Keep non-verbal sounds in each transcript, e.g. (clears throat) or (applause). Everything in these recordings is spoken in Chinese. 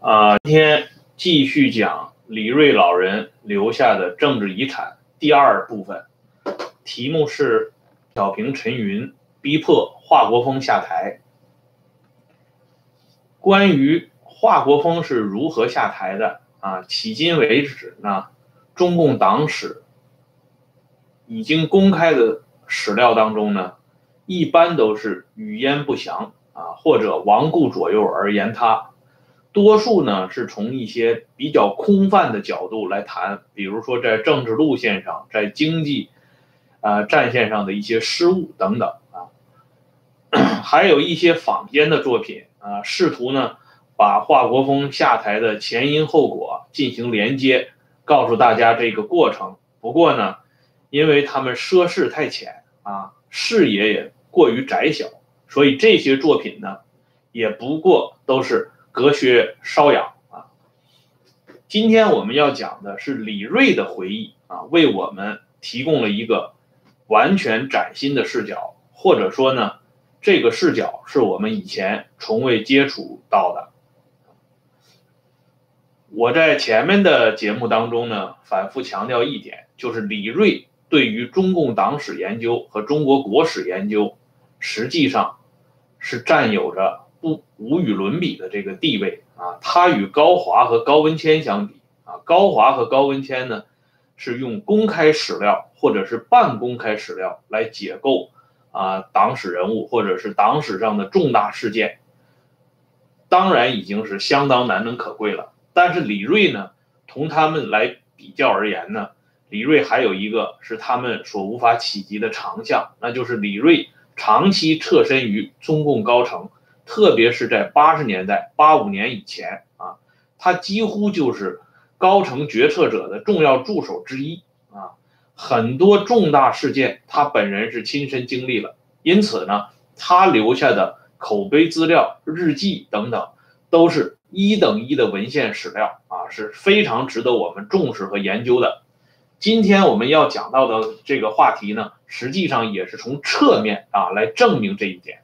啊，今天继续讲李瑞老人留下的政治遗产第二部分，题目是小平陈云逼迫华国锋下台。关于华国锋是如何下台的啊，迄今为止呢，中共党史已经公开的史料当中呢，一般都是语焉不详啊，或者罔顾左右而言他。多数呢是从一些比较空泛的角度来谈，比如说在政治路线上，在经济啊战线上的一些失误等等啊，(clears throat) 还有一些坊间的作品啊，试图呢把华国锋下台的前因后果进行连接，告诉大家这个过程。不过呢，因为他们涉世太浅啊，视野也过于窄小，所以这些作品呢，也不过都是。隔靴搔痒啊！今天我们要讲的是李锐的回忆啊，为我们提供了一个完全崭新的视角，或者说呢，这个视角是我们以前从未接触到的。我在前面的节目当中呢，反复强调一点，就是李锐对于中共党史研究和中国国史研究，实际上是占有着。不无与伦比的这个地位啊，他与高华和高文谦相比啊，高华和高文谦呢是用公开史料或者是半公开史料来解构啊党史人物或者是党史上的重大事件，当然已经是相当难能可贵了。但是李锐呢，同他们来比较而言呢，李锐还有一个是他们所无法企及的长项，那就是李锐长期侧身于中共高层。特别是在八十年代，八五年以前啊，他几乎就是高层决策者的重要助手之一啊，很多重大事件他本人是亲身经历了，因此呢，他留下的口碑资料、日记等等，都是一等一的文献史料啊，是非常值得我们重视和研究的。今天我们要讲到的这个话题呢，实际上也是从侧面啊来证明这一点。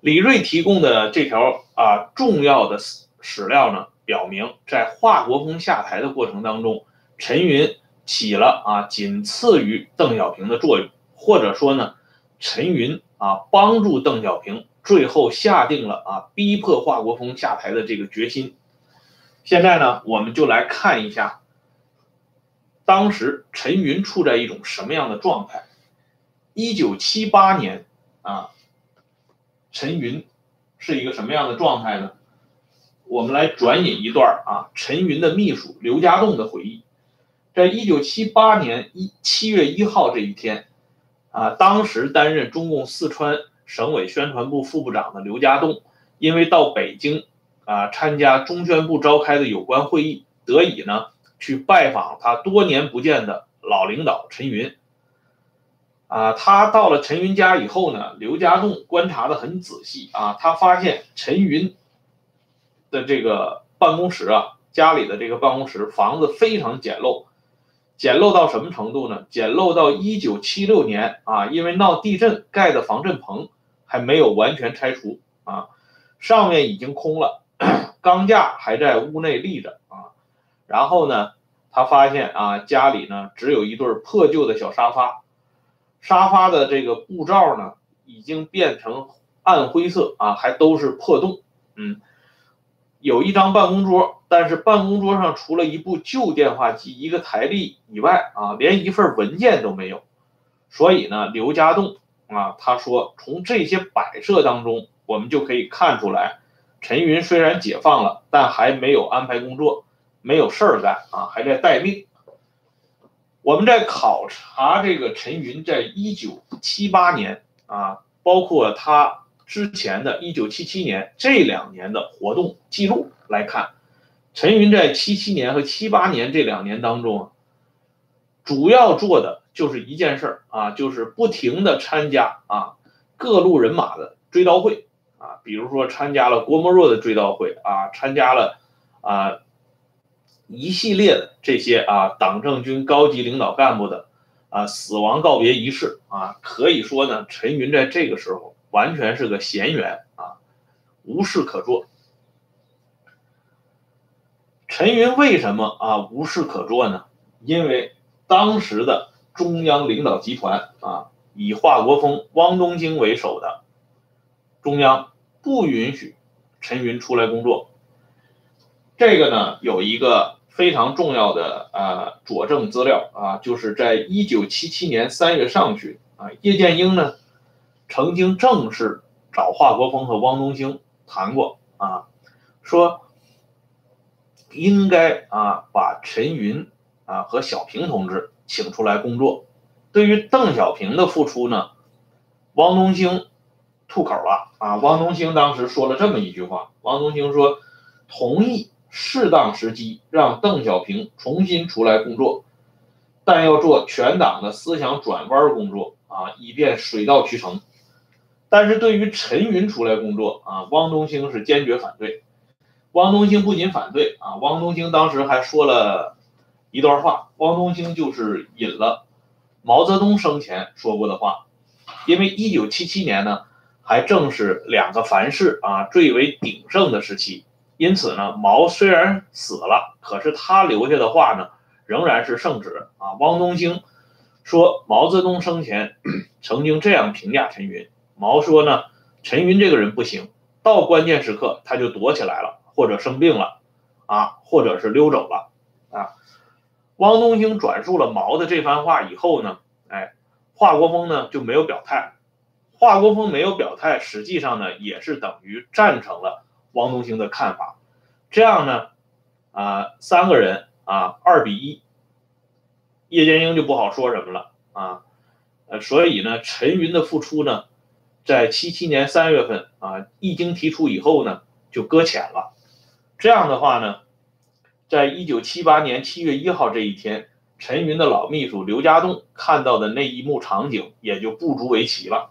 李锐提供的这条啊重要的史料呢，表明在华国锋下台的过程当中，陈云起了啊仅次于邓小平的作用，或者说呢，陈云啊帮助邓小平最后下定了啊逼迫华国锋下台的这个决心。现在呢，我们就来看一下，当时陈云处在一种什么样的状态？一九七八年啊。陈云是一个什么样的状态呢？我们来转引一段啊，陈云的秘书刘家栋的回忆，在一九七八年一七月一号这一天，啊，当时担任中共四川省委宣传部副部长的刘家栋，因为到北京啊参加中宣部召开的有关会议，得以呢去拜访他多年不见的老领导陈云。啊，他到了陈云家以后呢，刘家栋观察的很仔细啊，他发现陈云的这个办公室啊，家里的这个办公室房子非常简陋，简陋到什么程度呢？简陋到一九七六年啊，因为闹地震盖的防震棚还没有完全拆除啊，上面已经空了，钢架还在屋内立着啊，然后呢，他发现啊，家里呢只有一对破旧的小沙发。沙发的这个布罩呢，已经变成暗灰色啊，还都是破洞。嗯，有一张办公桌，但是办公桌上除了一部旧电话机、一个台历以外啊，连一份文件都没有。所以呢，刘家栋啊，他说从这些摆设当中，我们就可以看出来，陈云虽然解放了，但还没有安排工作，没有事儿干啊，还在待命。我们在考察这个陈云在一九七八年啊，包括他之前的一九七七年这两年的活动记录来看，陈云在七七年和七八年这两年当中啊，主要做的就是一件事儿啊，就是不停的参加啊各路人马的追悼会啊，比如说参加了郭沫若的追悼会啊，参加了啊。一系列的这些啊，党政军高级领导干部的啊死亡告别仪式啊，可以说呢，陈云在这个时候完全是个闲员啊，无事可做。陈云为什么啊无事可做呢？因为当时的中央领导集团啊，以华国锋、汪东兴为首的中央不允许陈云出来工作。这个呢，有一个非常重要的啊佐证资料啊，就是在一九七七年三月上旬啊，叶剑英呢曾经正式找华国锋和汪东兴谈过啊，说应该啊把陈云啊和小平同志请出来工作。对于邓小平的付出呢，汪东兴吐口了啊，汪东兴当时说了这么一句话，汪东兴说同意。适当时机让邓小平重新出来工作，但要做全党的思想转弯工作啊，以便水到渠成。但是对于陈云出来工作啊，汪东兴是坚决反对。汪东兴不仅反对啊，汪东兴当时还说了一段话。汪东兴就是引了毛泽东生前说过的话，因为一九七七年呢，还正是两个凡是啊最为鼎盛的时期。因此呢，毛虽然死了，可是他留下的话呢，仍然是圣旨啊。汪东兴说，毛泽东生前 (clears throat) 曾经这样评价陈云。毛说呢，陈云这个人不行，到关键时刻他就躲起来了，或者生病了，啊，或者是溜走了，啊。汪东兴转述了毛的这番话以后呢，哎，华国锋呢就没有表态。华国锋没有表态，实际上呢也是等于赞成了。王东兴的看法，这样呢，啊，三个人啊，二比一，叶剑英就不好说什么了啊，呃，所以呢，陈云的复出呢，在七七年三月份啊，一经提出以后呢，就搁浅了。这样的话呢，在一九七八年七月一号这一天，陈云的老秘书刘家栋看到的那一幕场景也就不足为奇了。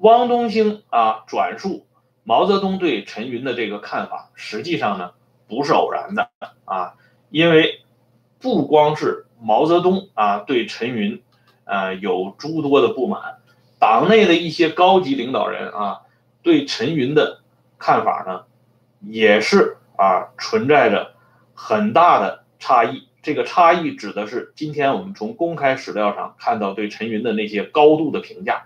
汪东兴啊，转述毛泽东对陈云的这个看法，实际上呢不是偶然的啊，因为不光是毛泽东啊对陈云啊有诸多的不满，党内的一些高级领导人啊对陈云的看法呢也是啊存在着很大的差异。这个差异指的是今天我们从公开史料上看到对陈云的那些高度的评价。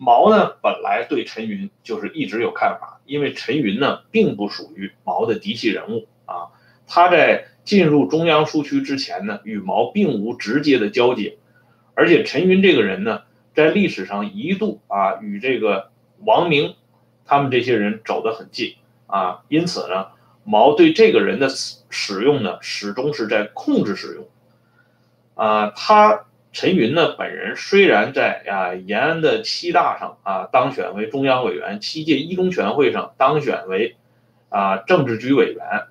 毛呢，本来对陈云就是一直有看法，因为陈云呢并不属于毛的嫡系人物啊。他在进入中央苏区之前呢，与毛并无直接的交接，而且陈云这个人呢，在历史上一度啊与这个王明他们这些人走得很近啊，因此呢，毛对这个人的使使用呢，始终是在控制使用啊，他。陈云呢，本人虽然在啊延安的七大上啊当选为中央委员，七届一中全会上当选为啊政治局委员，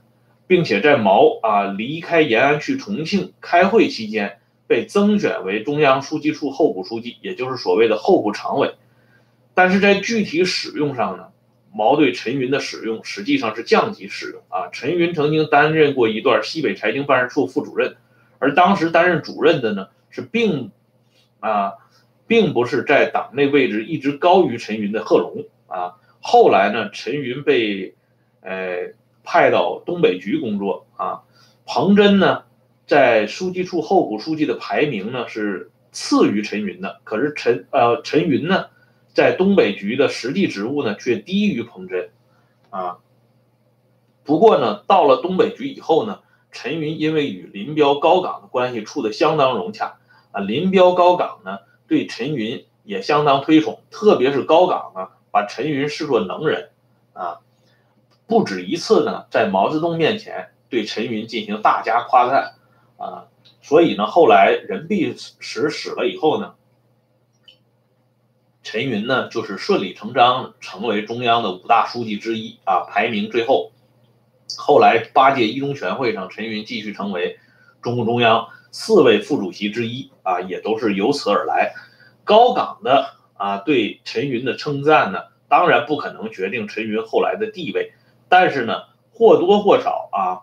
并且在毛啊离开延安去重庆开会期间被增选为中央书记处候补书记，也就是所谓的候补常委。但是在具体使用上呢，毛对陈云的使用实际上是降级使用啊。陈云曾经担任过一段西北财经办事处副主任，而当时担任主任的呢。是并，啊，并不是在党内位置一直高于陈云的贺龙啊。后来呢，陈云被，呃，派到东北局工作啊。彭真呢，在书记处候补书记的排名呢是次于陈云的，可是陈呃陈云呢，在东北局的实际职务呢却低于彭真，啊。不过呢，到了东北局以后呢。陈云因为与林彪、高岗的关系处得相当融洽啊，林彪、高岗呢对陈云也相当推崇，特别是高岗呢把陈云视作能人啊，不止一次呢在毛泽东面前对陈云进行大加夸赞啊，所以呢后来任弼时死了以后呢，陈云呢就是顺理成章成为中央的五大书记之一啊，排名最后。后来八届一中全会上，陈云继续成为中共中央四位副主席之一啊，也都是由此而来。高岗的啊对陈云的称赞呢，当然不可能决定陈云后来的地位，但是呢或多或少啊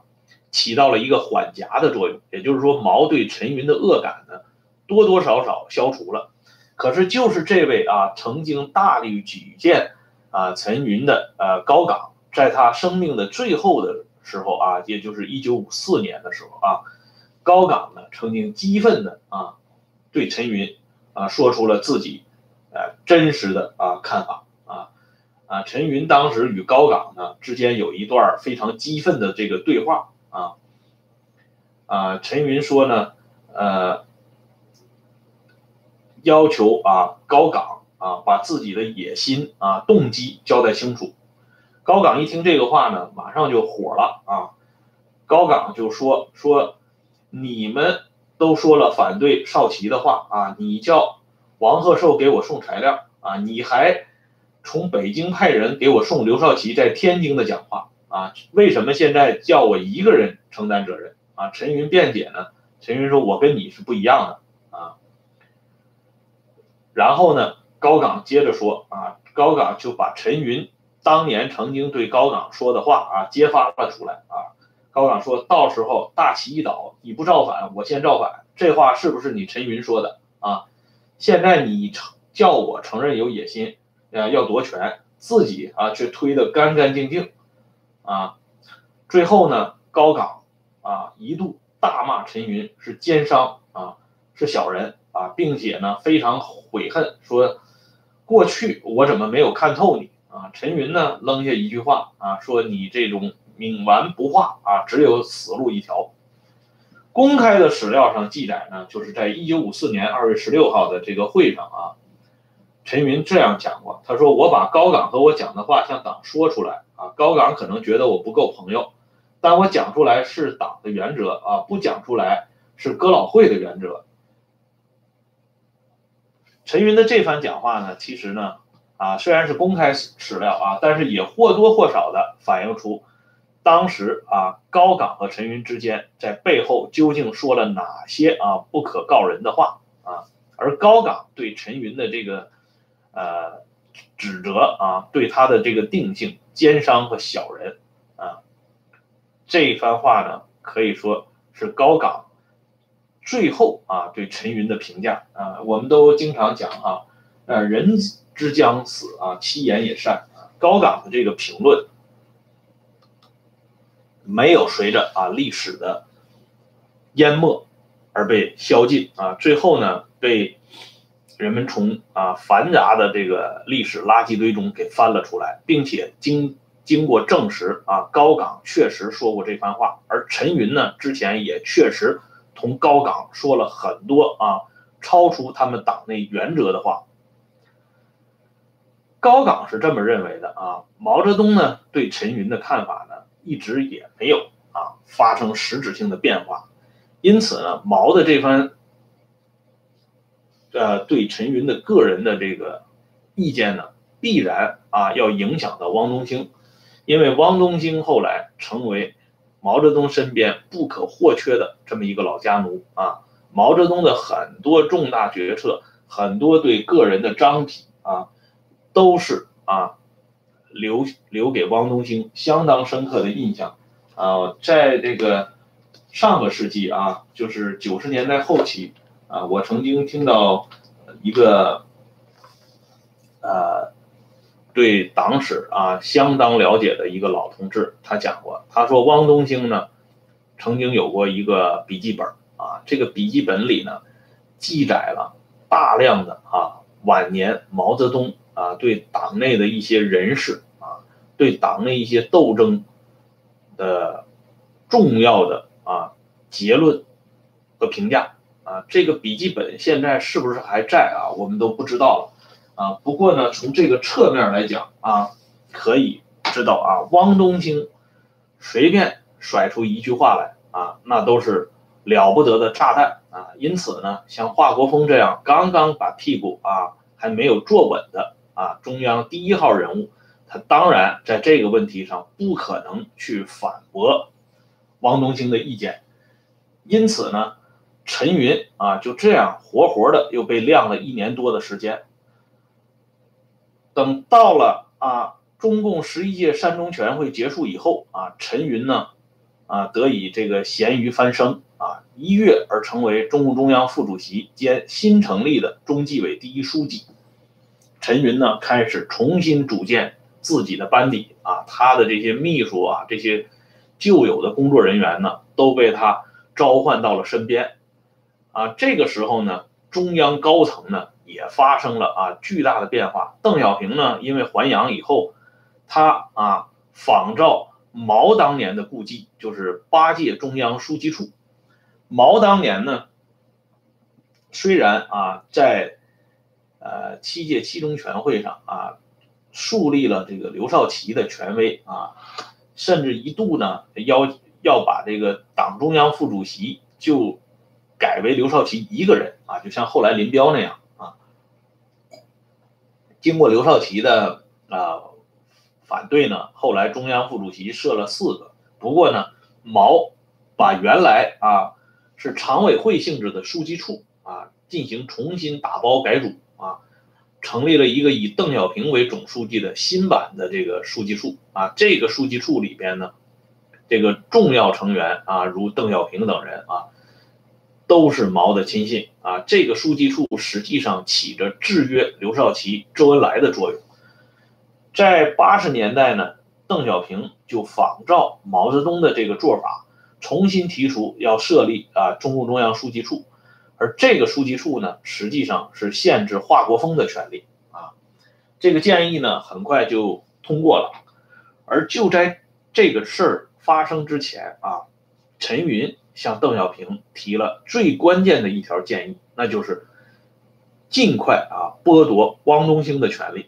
起到了一个缓夹的作用。也就是说，毛对陈云的恶感呢多多少少消除了。可是就是这位啊曾经大力举荐啊陈云的呃高岗。在他生命的最后的时候啊，也就是一九五四年的时候啊，高岗呢曾经激愤的啊，对陈云啊说出了自己呃真实的啊看法啊啊，陈云当时与高岗呢之间有一段非常激愤的这个对话啊啊，陈云说呢呃要求啊高岗啊把自己的野心啊动机交代清楚。高岗一听这个话呢，马上就火了啊！高岗就说说，你们都说了反对少奇的话啊，你叫王鹤寿给我送材料啊，你还从北京派人给我送刘少奇在天津的讲话啊，为什么现在叫我一个人承担责任啊？陈云辩解呢，陈云说，我跟你是不一样的啊。然后呢，高岗接着说啊，高岗就把陈云。当年曾经对高岗说的话啊，揭发了出来啊。高岗说到时候大旗一倒，你不造反，我先造反。这话是不是你陈云说的啊？现在你承叫我承认有野心，呃，要夺权，自己啊却推得干干净净啊。最后呢，高岗啊一度大骂陈云是奸商啊，是小人啊，并且呢非常悔恨，说过去我怎么没有看透你。啊，陈云呢扔下一句话啊，说你这种冥顽不化啊，只有死路一条。公开的史料上记载呢，就是在一九五四年二月十六号的这个会上啊，陈云这样讲过，他说我把高岗和我讲的话向党说出来啊，高岗可能觉得我不够朋友，但我讲出来是党的原则啊，不讲出来是哥老会的原则。陈云的这番讲话呢，其实呢。啊，虽然是公开史料啊，但是也或多或少的反映出，当时啊高岗和陈云之间在背后究竟说了哪些啊不可告人的话啊，而高岗对陈云的这个呃指责啊，对他的这个定性奸商和小人啊，这一番话呢，可以说是高岗最后啊对陈云的评价啊，我们都经常讲啊，呃人。之将死啊，其言也善啊。高岗的这个评论没有随着啊历史的淹没而被消尽啊，最后呢被人们从啊繁杂的这个历史垃圾堆中给翻了出来，并且经经过证实啊，高岗确实说过这番话，而陈云呢之前也确实同高岗说了很多啊超出他们党内原则的话。高岗是这么认为的啊，毛泽东呢对陈云的看法呢一直也没有啊发生实质性的变化，因此呢，毛的这番呃对陈云的个人的这个意见呢，必然啊要影响到汪东兴，因为汪东兴后来成为毛泽东身边不可或缺的这么一个老家奴啊，毛泽东的很多重大决策，很多对个人的章体啊。都是啊，留留给汪东兴相当深刻的印象啊，在这个上个世纪啊，就是九十年代后期啊，我曾经听到一个呃对党史啊相当了解的一个老同志，他讲过，他说汪东兴呢曾经有过一个笔记本啊，这个笔记本里呢记载了大量的啊晚年毛泽东。啊，对党内的一些人士啊，对党内一些斗争的重要的啊结论和评价啊，这个笔记本现在是不是还在啊？我们都不知道了啊。不过呢，从这个侧面来讲啊，可以知道啊，汪东兴随便甩出一句话来啊，那都是了不得的炸弹啊。因此呢，像华国锋这样刚刚把屁股啊还没有坐稳的。啊，中央第一号人物，他当然在这个问题上不可能去反驳汪东兴的意见，因此呢，陈云啊就这样活活的又被晾了一年多的时间。等到了啊，中共十一届三中全会结束以后啊，陈云呢啊得以这个咸鱼翻身啊，一跃而成为中共中央副主席兼新成立的中纪委第一书记。陈云呢，开始重新组建自己的班底啊，他的这些秘书啊，这些旧有的工作人员呢，都被他召唤到了身边啊。这个时候呢，中央高层呢也发生了啊巨大的变化。邓小平呢，因为还阳以后，他啊仿照毛当年的故迹，就是八届中央书记处。毛当年呢，虽然啊在呃七届七中全会上啊。树立了这个刘少奇的权威啊，甚至一度呢要要把这个党中央副主席就改为刘少奇一个人啊，就像后来林彪那样啊。经过刘少奇的啊反对呢，后来中央副主席设了四个。不过呢，毛把原来啊是常委会性质的书记处啊进行重新打包改组啊。成立了一个以邓小平为总书记的新版的这个书记处啊，这个书记处里边呢，这个重要成员啊，如邓小平等人啊，都是毛的亲信啊。这个书记处实际上起着制约刘少奇、周恩来的作用。在八十年代呢，邓小平就仿照毛泽东的这个做法，重新提出要设立啊中共中央书记处。而这个书记处呢，实际上是限制华国锋的权利啊。这个建议呢，很快就通过了。而就在这个事儿发生之前啊，陈云向邓小平提了最关键的一条建议，那就是尽快啊剥夺汪东兴的权利。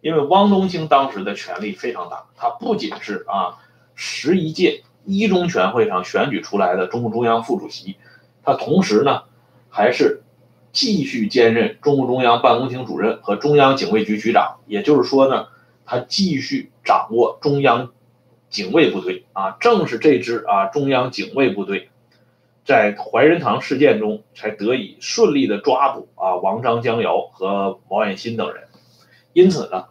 因为汪东兴当时的权力非常大，他不仅是啊十一届一中全会上选举出来的中共中央副主席，他同时呢。还是继续兼任中共中央办公厅主任和中央警卫局局长，也就是说呢，他继续掌握中央警卫部队啊。正是这支啊中央警卫部队，在怀仁堂事件中才得以顺利的抓捕啊王章、江瑶和毛远新等人。因此呢，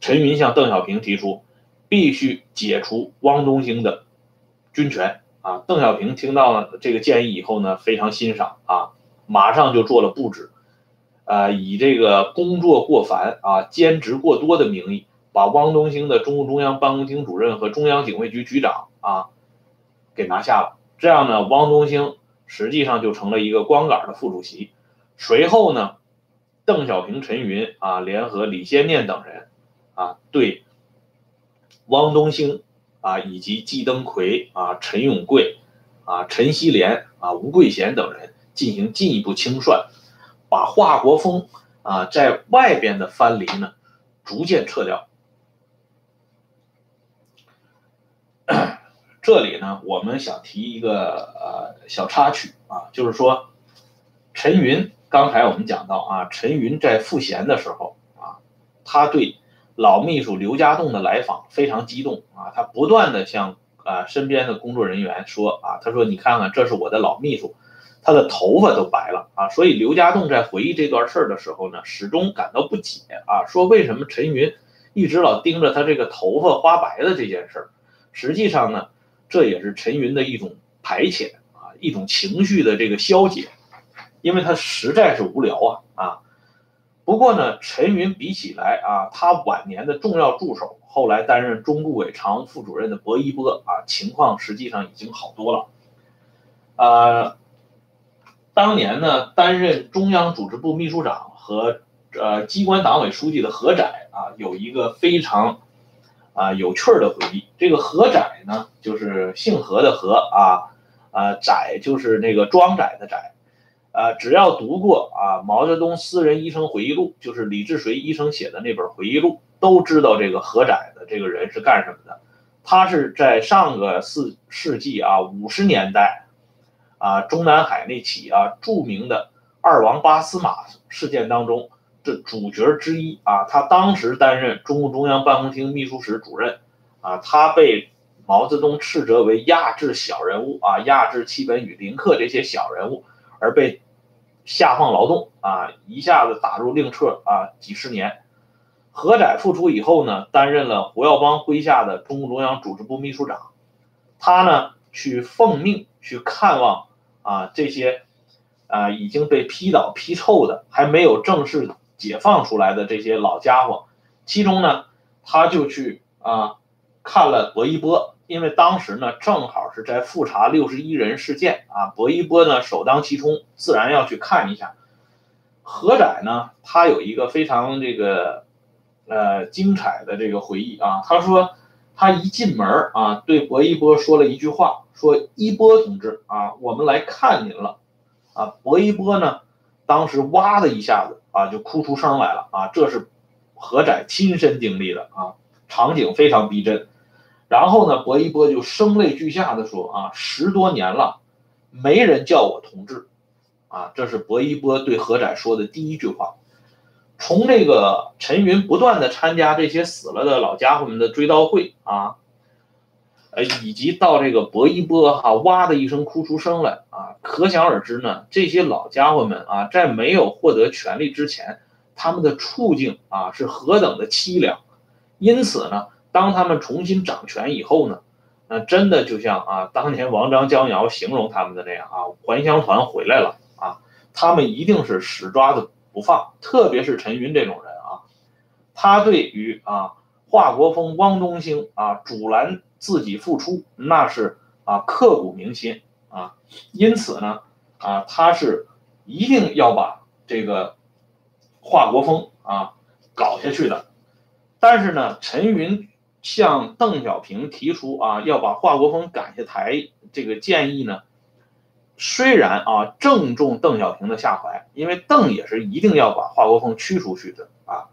陈云向邓小平提出，必须解除汪东兴的军权。啊，邓小平听到了这个建议以后呢，非常欣赏啊，马上就做了布置，啊，以这个工作过繁啊、兼职过多的名义，把汪东兴的中共中央办公厅主任和中央警卫局局长啊给拿下了。这样呢，汪东兴实际上就成了一个光杆的副主席。随后呢，邓小平、陈云啊联合李先念等人啊对汪东兴。啊，以及季登奎啊、陈永贵啊、陈锡联啊、吴桂贤等人进行进一步清算，把华国锋啊在外边的藩篱呢逐渐撤掉。(coughs) 这里呢，我们想提一个呃小插曲啊，就是说陈云，刚才我们讲到啊，陈云在赋闲的时候啊，他对。老秘书刘家栋的来访非常激动啊，他不断的向啊身边的工作人员说啊，他说你看看这是我的老秘书，他的头发都白了啊，所以刘家栋在回忆这段事儿的时候呢，始终感到不解啊，说为什么陈云一直老盯着他这个头发花白的这件事儿，实际上呢，这也是陈云的一种排遣啊，一种情绪的这个消解，因为他实在是无聊啊啊。不过呢，陈云比起来啊，他晚年的重要助手，后来担任中顾委常务副主任的薄一波啊，情况实际上已经好多了。啊，当年呢，担任中央组织部秘书长和呃机关党委书记的何载啊，有一个非常啊有趣儿的回忆。这个何载呢，就是姓何的何啊，啊载就是那个庄载的载。啊，只要读过啊毛泽东私人医生回忆录，就是李志水医生写的那本回忆录，都知道这个何载的这个人是干什么的。他是在上个世世纪啊五十年代啊中南海那起啊著名的二王八司马事件当中的主角之一啊。他当时担任中共中央办公厅秘书室主任啊，他被毛泽东斥责为压制小人物啊，压制戚本禹、林克这些小人物。而被下放劳动啊，一下子打入另册啊，几十年。何载复出以后呢，担任了胡耀邦麾下的中共中央组织部秘书长。他呢，去奉命去看望啊这些啊已经被批倒批臭的，还没有正式解放出来的这些老家伙。其中呢，他就去啊看了薄一波，因为当时呢正好是在复查六十一人事件啊，薄一波呢首当其冲，自然要去看一下。何载呢，他有一个非常这个呃精彩的这个回忆啊，他说他一进门啊，对薄一波说了一句话，说一波同志啊，我们来看您了啊。薄一波呢，当时哇的一下子啊就哭出声来了啊，这是何载亲身经历的啊，场景非常逼真。然后呢，薄一波就声泪俱下的说啊，十多年了，没人叫我同志。啊，这是薄一波对何载说的第一句话。从这个陈云不断的参加这些死了的老家伙们的追悼会啊，呃，以及到这个薄一波哈哇的一声哭出声来啊，可想而知呢，这些老家伙们啊，在没有获得权力之前，他们的处境啊是何等的凄凉。因此呢，当他们重新掌权以后呢，那真的就像啊当年王章江瑶形容他们的那样啊，还乡团回来了啊。他们一定是死抓着不放，特别是陈云这种人啊，他对于啊华国锋、汪东兴啊阻拦自己复出，那是啊刻骨铭心啊，因此呢啊他是一定要把这个华国锋啊搞下去的。但是呢，陈云向邓小平提出啊要把华国锋赶下台这个建议呢。虽然啊正中邓小平的下怀，因为邓也是一定要把华国锋驱出去的啊，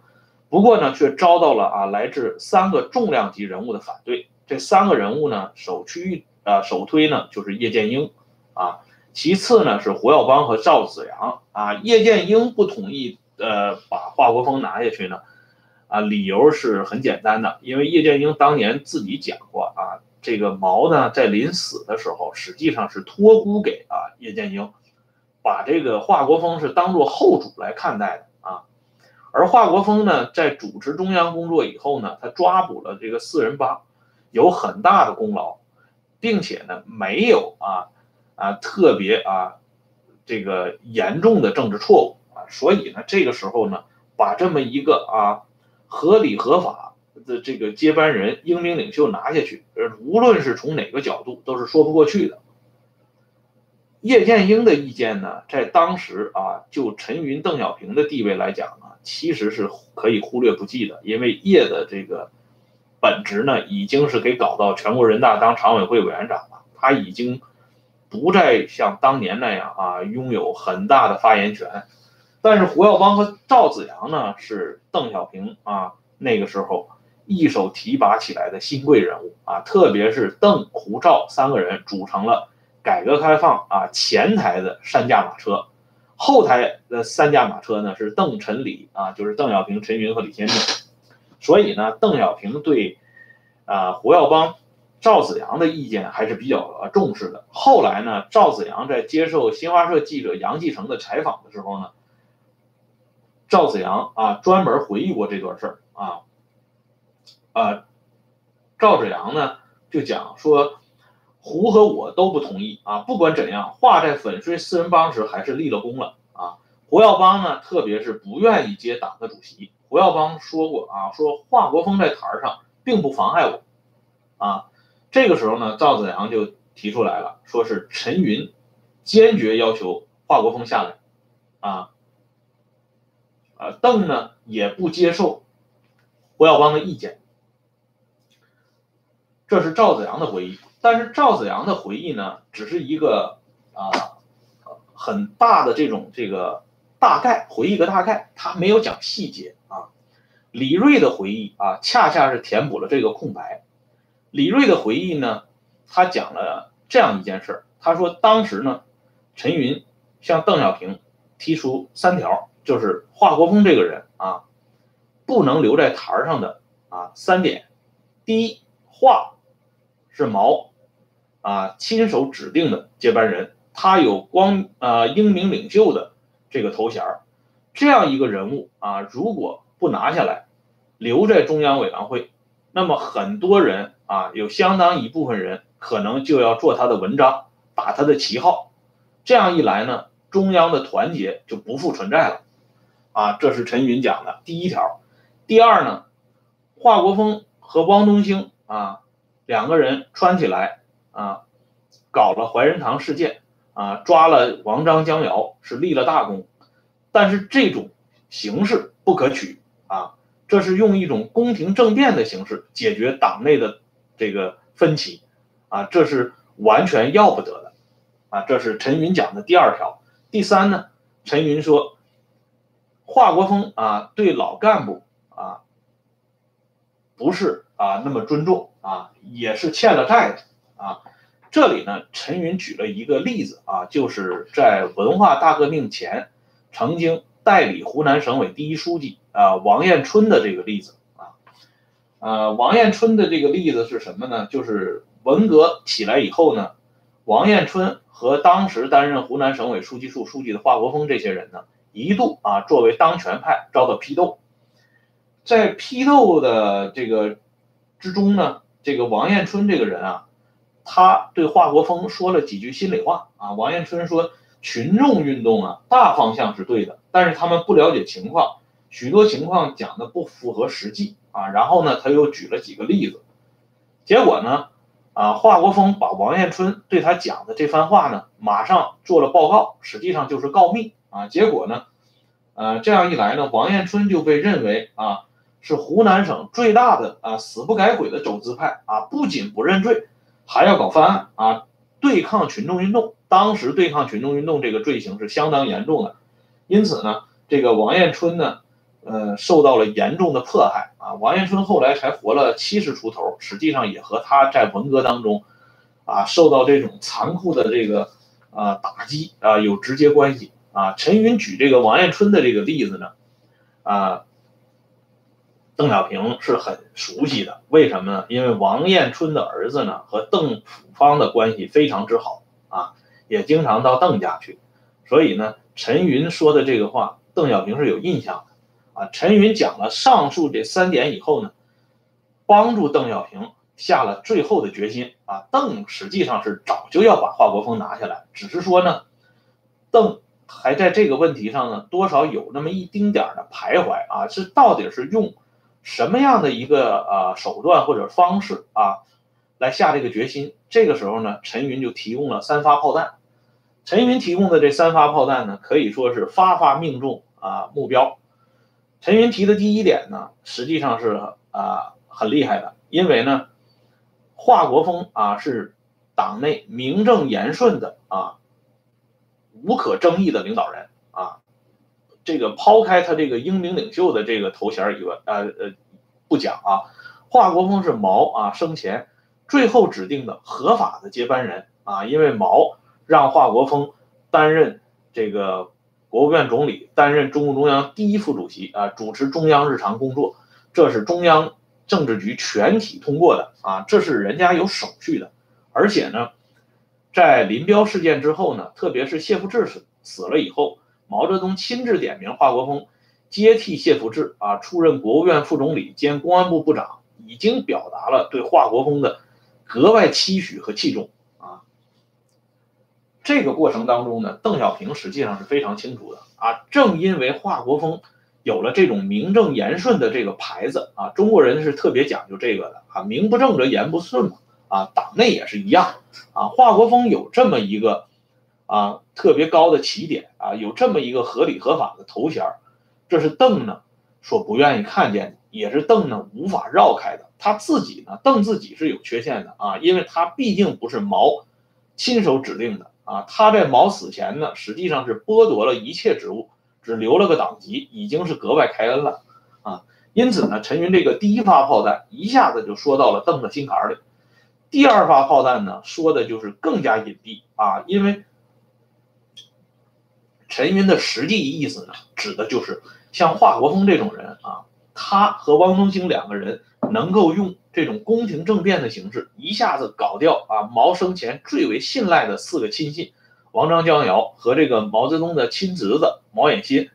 不过呢却遭到了啊来自三个重量级人物的反对。这三个人物呢首屈啊首推呢就是叶剑英啊，其次呢是胡耀邦和赵紫阳啊。叶剑英不同意呃把华国锋拿下去呢啊，理由是很简单的，因为叶剑英当年自己讲过啊。这个毛呢，在临死的时候，实际上是托孤给啊叶剑英，把这个华国锋是当做后主来看待的啊。而华国锋呢，在主持中央工作以后呢，他抓捕了这个四人帮，有很大的功劳，并且呢，没有啊啊特别啊这个严重的政治错误啊，所以呢，这个时候呢，把这么一个啊合理合法。的这个接班人、英明领袖拿下去，无论是从哪个角度都是说不过去的。叶剑英的意见呢，在当时啊，就陈云、邓小平的地位来讲呢，其实是可以忽略不计的，因为叶的这个本职呢，已经是给搞到全国人大当常委会委员长了，他已经不再像当年那样啊，拥有很大的发言权。但是胡耀邦和赵子阳呢，是邓小平啊那个时候。一手提拔起来的新贵人物啊，特别是邓、胡、赵三个人组成了改革开放啊前台的三驾马车，后台的三驾马车呢是邓、陈、李啊，就是邓小平、陈云和李先念。所以呢，邓小平对啊胡耀邦、赵子阳的意见还是比较重视的。后来呢，赵子阳在接受新华社记者杨继成的采访的时候呢，赵子阳啊专门回忆过这段事儿啊。啊，赵子阳呢就讲说，胡和我都不同意啊。不管怎样，华在粉碎四人帮时还是立了功了啊。胡耀邦呢，特别是不愿意接党的主席。胡耀邦说过啊，说华国锋在台上并不妨碍我啊。这个时候呢，赵子阳就提出来了，说是陈云坚决要求华国锋下来啊。啊，邓呢也不接受胡耀邦的意见。这是赵子阳的回忆，但是赵子阳的回忆呢，只是一个啊很大的这种这个大概回忆个大概，他没有讲细节啊。李瑞的回忆啊，恰恰是填补了这个空白。李瑞的回忆呢，他讲了这样一件事，他说当时呢，陈云向邓小平提出三条，就是华国锋这个人啊，不能留在台上的啊三点，第一，华。是毛，啊，亲手指定的接班人，他有光啊英明领袖的这个头衔儿，这样一个人物啊，如果不拿下来，留在中央委员会，那么很多人啊，有相当一部分人可能就要做他的文章，打他的旗号，这样一来呢，中央的团结就不复存在了，啊，这是陈云讲的第一条，第二呢，华国锋和汪东兴啊两个人串起来啊，搞了怀仁堂事件啊，抓了王章江瑶，是立了大功。但是这种形式不可取啊，这是用一种宫廷政变的形式解决党内的这个分歧啊，这是完全要不得的啊。这是陈云讲的第二条。第三呢，陈云说，华国锋啊对老干部啊不是啊那么尊重啊，也是欠了债的啊。这里呢，陈云举了一个例子啊，就是在文化大革命前。曾经代理湖南省委第一书记啊王彦春的这个例子啊，呃王彦春的这个例子是什么呢？就是文革起来以后呢，王彦春和当时担任湖南省委书记处书记的华国锋这些人呢，一度啊作为当权派遭到批斗，在批斗的这个之中呢，这个王彦春这个人啊，他对华国锋说了几句心里话啊，王彦春说。群众运动啊，大方向是对的，但是他们不了解情况，许多情况讲的不符合实际啊。然后呢，他又举了几个例子，结果呢，啊，华国锋把王彦春对他讲的这番话呢，马上做了报告，实际上就是告密啊。结果呢，呃，这样一来呢，王彦春就被认为啊，是湖南省最大的啊死不改悔的走资派啊，不仅不认罪，还要搞翻案啊，对抗群众运动。当时对抗群众运动这个罪行是相当严重的，因此呢，这个王彦春呢，呃，受到了严重的迫害啊。王彦春后来才活了七十出头，实际上也和他在文革当中，啊，受到这种残酷的这个啊打击啊有直接关系啊。陈云举这个王彦春的这个例子呢，啊，邓小平是很熟悉的，为什么呢？因为王彦春的儿子呢和邓朴方的关系非常之好啊。也经常到邓家去，所以呢，陈云说的这个话，邓小平是有印象的啊。陈云讲了上述这三点以后呢，帮助邓小平下了最后的决心啊。邓实际上是早就要把华国锋拿下来，只是说呢，邓还在这个问题上呢，多少有那么一丁点的徘徊啊。是到底是用什么样的一个呃手段或者方式啊，来下这个决心？这个时候呢，陈云就提供了三发炮弹。陈云提供的这三发炮弹呢，可以说是发发命中啊目标。陈云提的第一点呢，实际上是啊很厉害的，因为呢，华国锋啊是党内名正言顺的啊无可争议的领导人啊。这个抛开他这个英明领袖的这个头衔以外，呃呃不讲啊，华国锋是毛啊生前最后指定的合法的接班人啊，因为毛。让华国锋担任这个国务院总理，担任中共中央第一副主席啊，主持中央日常工作，这是中央政治局全体通过的啊，这是人家有手续的。而且呢，在林彪事件之后呢，特别是谢富治死死了以后，毛泽东亲自点名华国锋接替谢富治啊，出任国务院副总理兼公安部部长，已经表达了对华国锋的格外期许和器重啊。这个过程当中呢，邓小平实际上是非常清楚的啊。正因为华国锋有了这种名正言顺的这个牌子啊，中国人是特别讲究这个的啊，名不正则言不顺嘛啊，党内也是一样啊。华国锋有这么一个啊特别高的起点啊，有这么一个合理合法的头衔，这是邓呢所不愿意看见的，也是邓呢无法绕开的。他自己呢，邓自己是有缺陷的啊，因为他毕竟不是毛亲手指定的。啊，他在毛死前呢，实际上是剥夺了一切职务，只留了个党籍，已经是格外开恩了啊。因此呢，陈云这个第一发炮弹一下子就说到了邓的心坎里。第二发炮弹呢，说的就是更加隐蔽啊，因为陈云的实际意思呢，指的就是像华国锋这种人啊，他和汪东兴两个人能够用。这种宫廷政变的形式一下子搞掉啊，毛生前最为信赖的四个亲信，王章江瑶和这个毛泽东的亲侄子毛远新，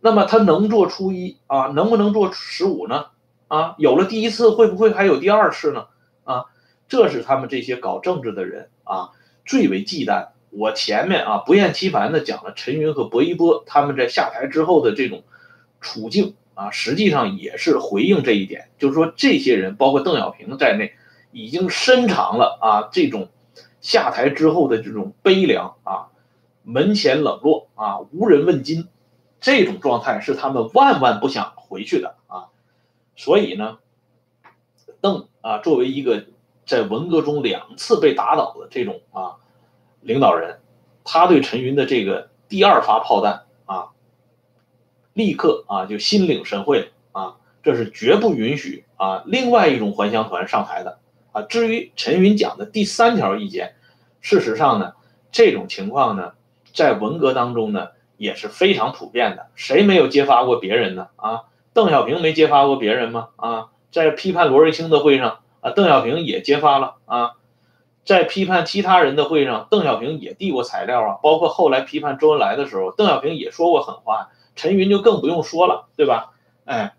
那么他能做初一啊，能不能做十五呢？啊，有了第一次，会不会还有第二次呢？啊，这是他们这些搞政治的人啊最为忌惮。我前面啊不厌其烦的讲了陈云和薄一波他们在下台之后的这种处境啊，实际上也是回应这一点，就是说这些人，包括邓小平在内，已经深尝了啊这种下台之后的这种悲凉啊，门前冷落啊，无人问津，这种状态是他们万万不想回去的啊。所以呢，邓啊作为一个在文革中两次被打倒的这种啊领导人，他对陈云的这个第二发炮弹啊。立刻啊，就心领神会了啊，这是绝不允许啊另外一种还乡团上台的啊。至于陈云讲的第三条意见，事实上呢，这种情况呢，在文革当中呢也是非常普遍的。谁没有揭发过别人呢？啊，邓小平没揭发过别人吗？啊，在批判罗瑞卿的会上啊，邓小平也揭发了啊，在批判其他人的会上，邓小平也递过材料啊，包括后来批判周恩来的时候，邓小平也说过狠话。陈云就更不用说了，对吧？哎，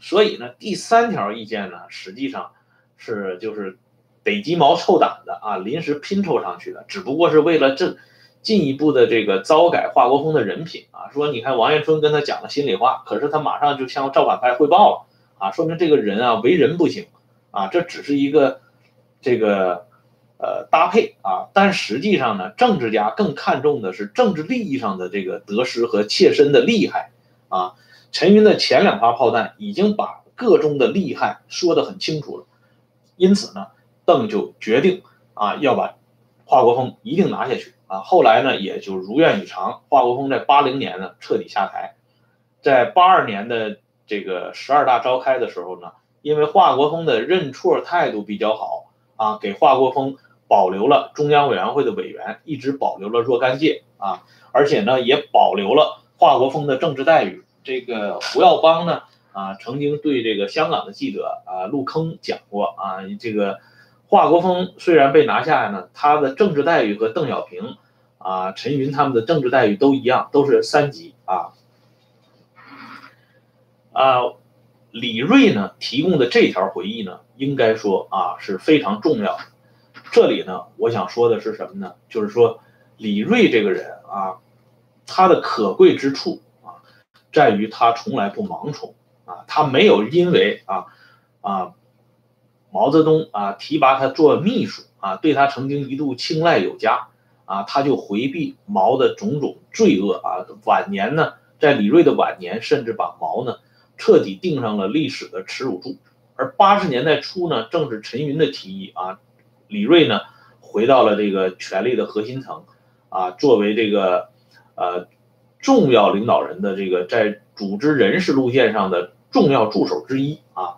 所以呢，第三条意见呢，实际上是就是逮鸡毛凑胆的啊，临时拼凑上去的，只不过是为了这进一步的这个糟改华国锋的人品啊。说你看王彦春跟他讲了心里话，可是他马上就向赵反派汇报了啊，说明这个人啊为人不行啊，这只是一个这个。呃，搭配啊，但实际上呢，政治家更看重的是政治利益上的这个得失和切身的利害啊。陈云的前两发炮弹已经把个中的利害说得很清楚了，因此呢，邓就决定啊要把华国锋一定拿下去啊。后来呢，也就如愿以偿，华国锋在八零年呢彻底下台，在八二年的这个十二大召开的时候呢，因为华国锋的认错态度比较好啊，给华国锋。保留了中央委员会的委员，一直保留了若干届啊，而且呢，也保留了华国锋的政治待遇。这个胡耀邦呢，啊，曾经对这个香港的记者啊陆坑讲过啊，这个华国锋虽然被拿下呢，他的政治待遇和邓小平啊、陈云他们的政治待遇都一样，都是三级啊。啊，李瑞呢提供的这条回忆呢，应该说啊是非常重要的。这里呢，我想说的是什么呢？就是说，李瑞这个人啊，他的可贵之处啊，在于他从来不盲从啊，他没有因为啊啊毛泽东啊提拔他做秘书啊，对他曾经一度青睐有加啊，他就回避毛的种种罪恶啊。晚年呢，在李瑞的晚年，甚至把毛呢彻底钉上了历史的耻辱柱。而八十年代初呢，正是陈云的提议啊。李瑞呢，回到了这个权力的核心层，啊，作为这个呃重要领导人的这个在组织人事路线上的重要助手之一啊。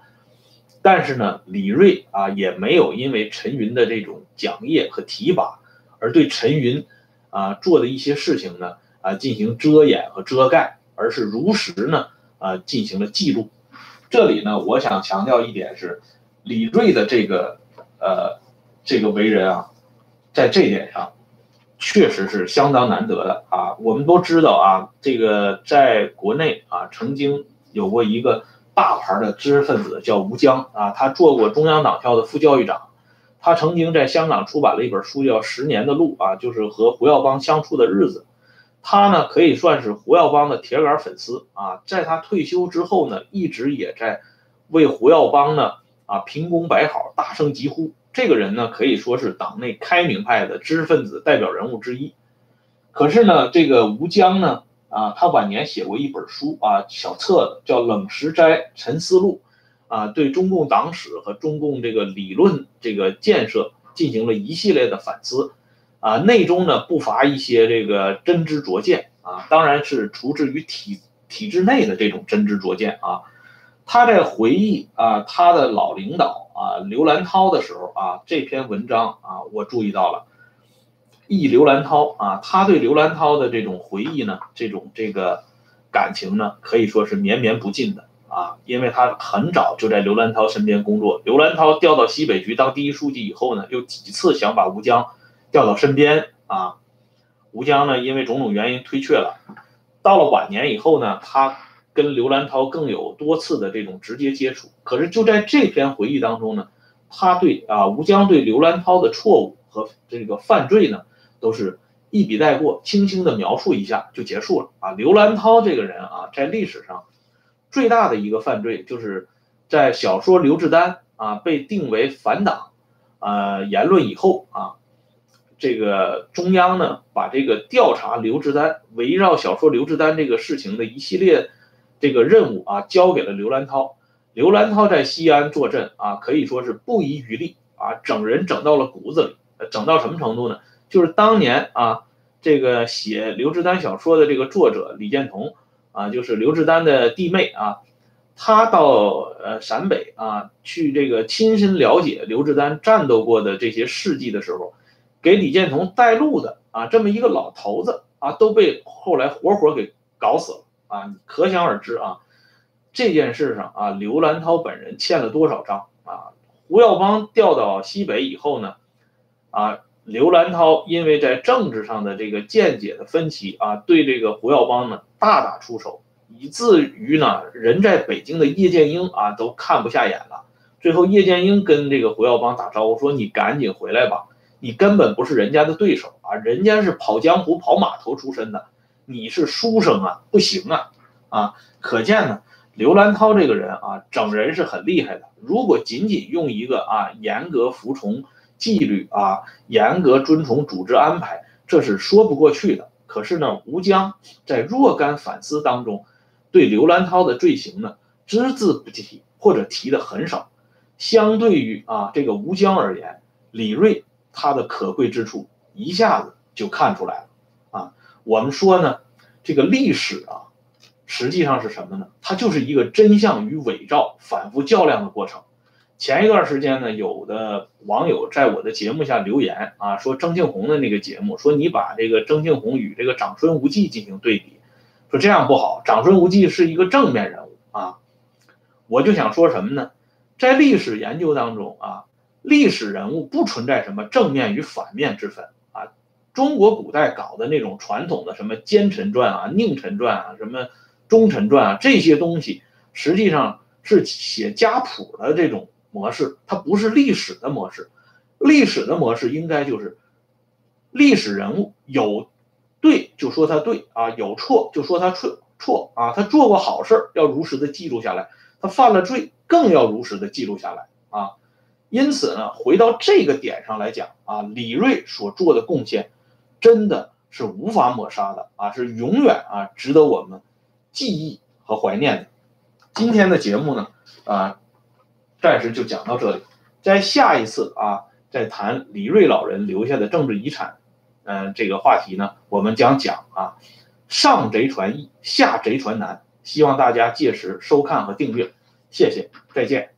但是呢，李瑞啊也没有因为陈云的这种奖业和提拔，而对陈云啊做的一些事情呢啊进行遮掩和遮盖，而是如实呢啊进行了记录。这里呢，我想强调一点是，李瑞的这个呃。这个为人啊，在这点上，确实是相当难得的啊。我们都知道啊，这个在国内啊，曾经有过一个大牌的知识分子叫吴江啊，他做过中央党校的副教育长，他曾经在香港出版了一本书叫《十年的路》啊，就是和胡耀邦相处的日子。他呢，可以算是胡耀邦的铁杆粉丝啊，在他退休之后呢，一直也在为胡耀邦呢啊评功摆好，大声疾呼。这个人呢，可以说是党内开明派的知识分子代表人物之一。可是呢，这个吴江呢，啊，他晚年写过一本书啊，小册子叫《冷石斋沉思录》，啊，对中共党史和中共这个理论这个建设进行了一系列的反思，啊，内中呢不乏一些这个真知灼见啊，当然是出自于体体制内的这种真知灼见啊。他在回忆啊他的老领导。啊，刘兰涛的时候啊，这篇文章啊，我注意到了，忆刘兰涛啊，他对刘兰涛的这种回忆呢，这种这个感情呢，可以说是绵绵不尽的啊，因为他很早就在刘兰涛身边工作，刘兰涛调到西北局当第一书记以后呢，又几次想把吴江调到身边啊，吴江呢，因为种种原因推却了，到了晚年以后呢，他。跟刘兰涛更有多次的这种直接接触，可是就在这篇回忆当中呢，他对啊吴江对刘兰涛的错误和这个犯罪呢，都是一笔带过，轻轻的描述一下就结束了啊。刘兰涛这个人啊，在历史上最大的一个犯罪，就是在小说刘志丹啊被定为反党呃言论以后啊，这个中央呢把这个调查刘志丹围绕小说刘志丹这个事情的一系列这个任务啊交给了刘兰涛。刘兰涛在西安坐镇啊，可以说是不遗余力啊，整人整到了骨子里。整到什么程度呢？就是当年啊，这个写刘志丹小说的这个作者李建彤啊，就是刘志丹的弟妹啊，他到呃陕北啊去这个亲身了解刘志丹战斗过的这些事迹的时候，给李建同带路的啊这么一个老头子啊，都被后来活活给搞死了啊！可想而知啊，这件事上啊，刘兰涛本人欠了多少账啊？胡耀邦调到西北以后呢？啊，刘兰涛因为在政治上的这个见解的分歧啊，对这个胡耀邦呢大打出手，以至于呢人在北京的叶剑英啊都看不下眼了。最后叶剑英跟这个胡耀邦打招呼说：“你赶紧回来吧，你根本不是人家的对手啊，人家是跑江湖、跑码头出身的，你是书生啊，不行啊！”啊，可见呢，刘兰涛这个人啊，整人是很厉害的。如果仅仅用一个啊严格服从。纪律啊，严格遵从组织安排，这是说不过去的。可是呢，吴江在若干反思当中，对刘兰涛的罪行呢，只字不提，或者提的很少。相对于啊这个吴江而言，李锐他的可贵之处一下子就看出来了。啊，我们说呢，这个历史啊，实际上是什么呢？它就是一个真相与伪造反复较量的过程。前一段时间呢，有的网友在我的节目下留言啊，说郑庆红的那个节目，说你把这个郑庆红与这个长孙无忌进行对比，说这样不好，长孙无忌是一个正面人物啊。我就想说什么呢？在历史研究当中啊，历史人物不存在什么正面与反面之分啊。中国古代搞的那种传统的什么奸臣传啊、佞臣传啊、什么忠臣传啊这些东西，实际上是写家谱的这种。模式它不是历史的模式，历史的模式应该就是历史人物有对就说他对啊，有错就说他错错啊，他做过好事要如实的记录下来，他犯了罪更要如实的记录下来啊。因此呢，回到这个点上来讲啊，李锐所做的贡献真的是无法抹杀的啊，是永远啊值得我们记忆和怀念的。今天的节目呢啊。暂时就讲到这里，在下一次啊，再谈李瑞老人留下的政治遗产，嗯，这个话题呢，我们将讲啊，上贼船易，下贼船难。希望大家届时收看和订阅，谢谢，再见。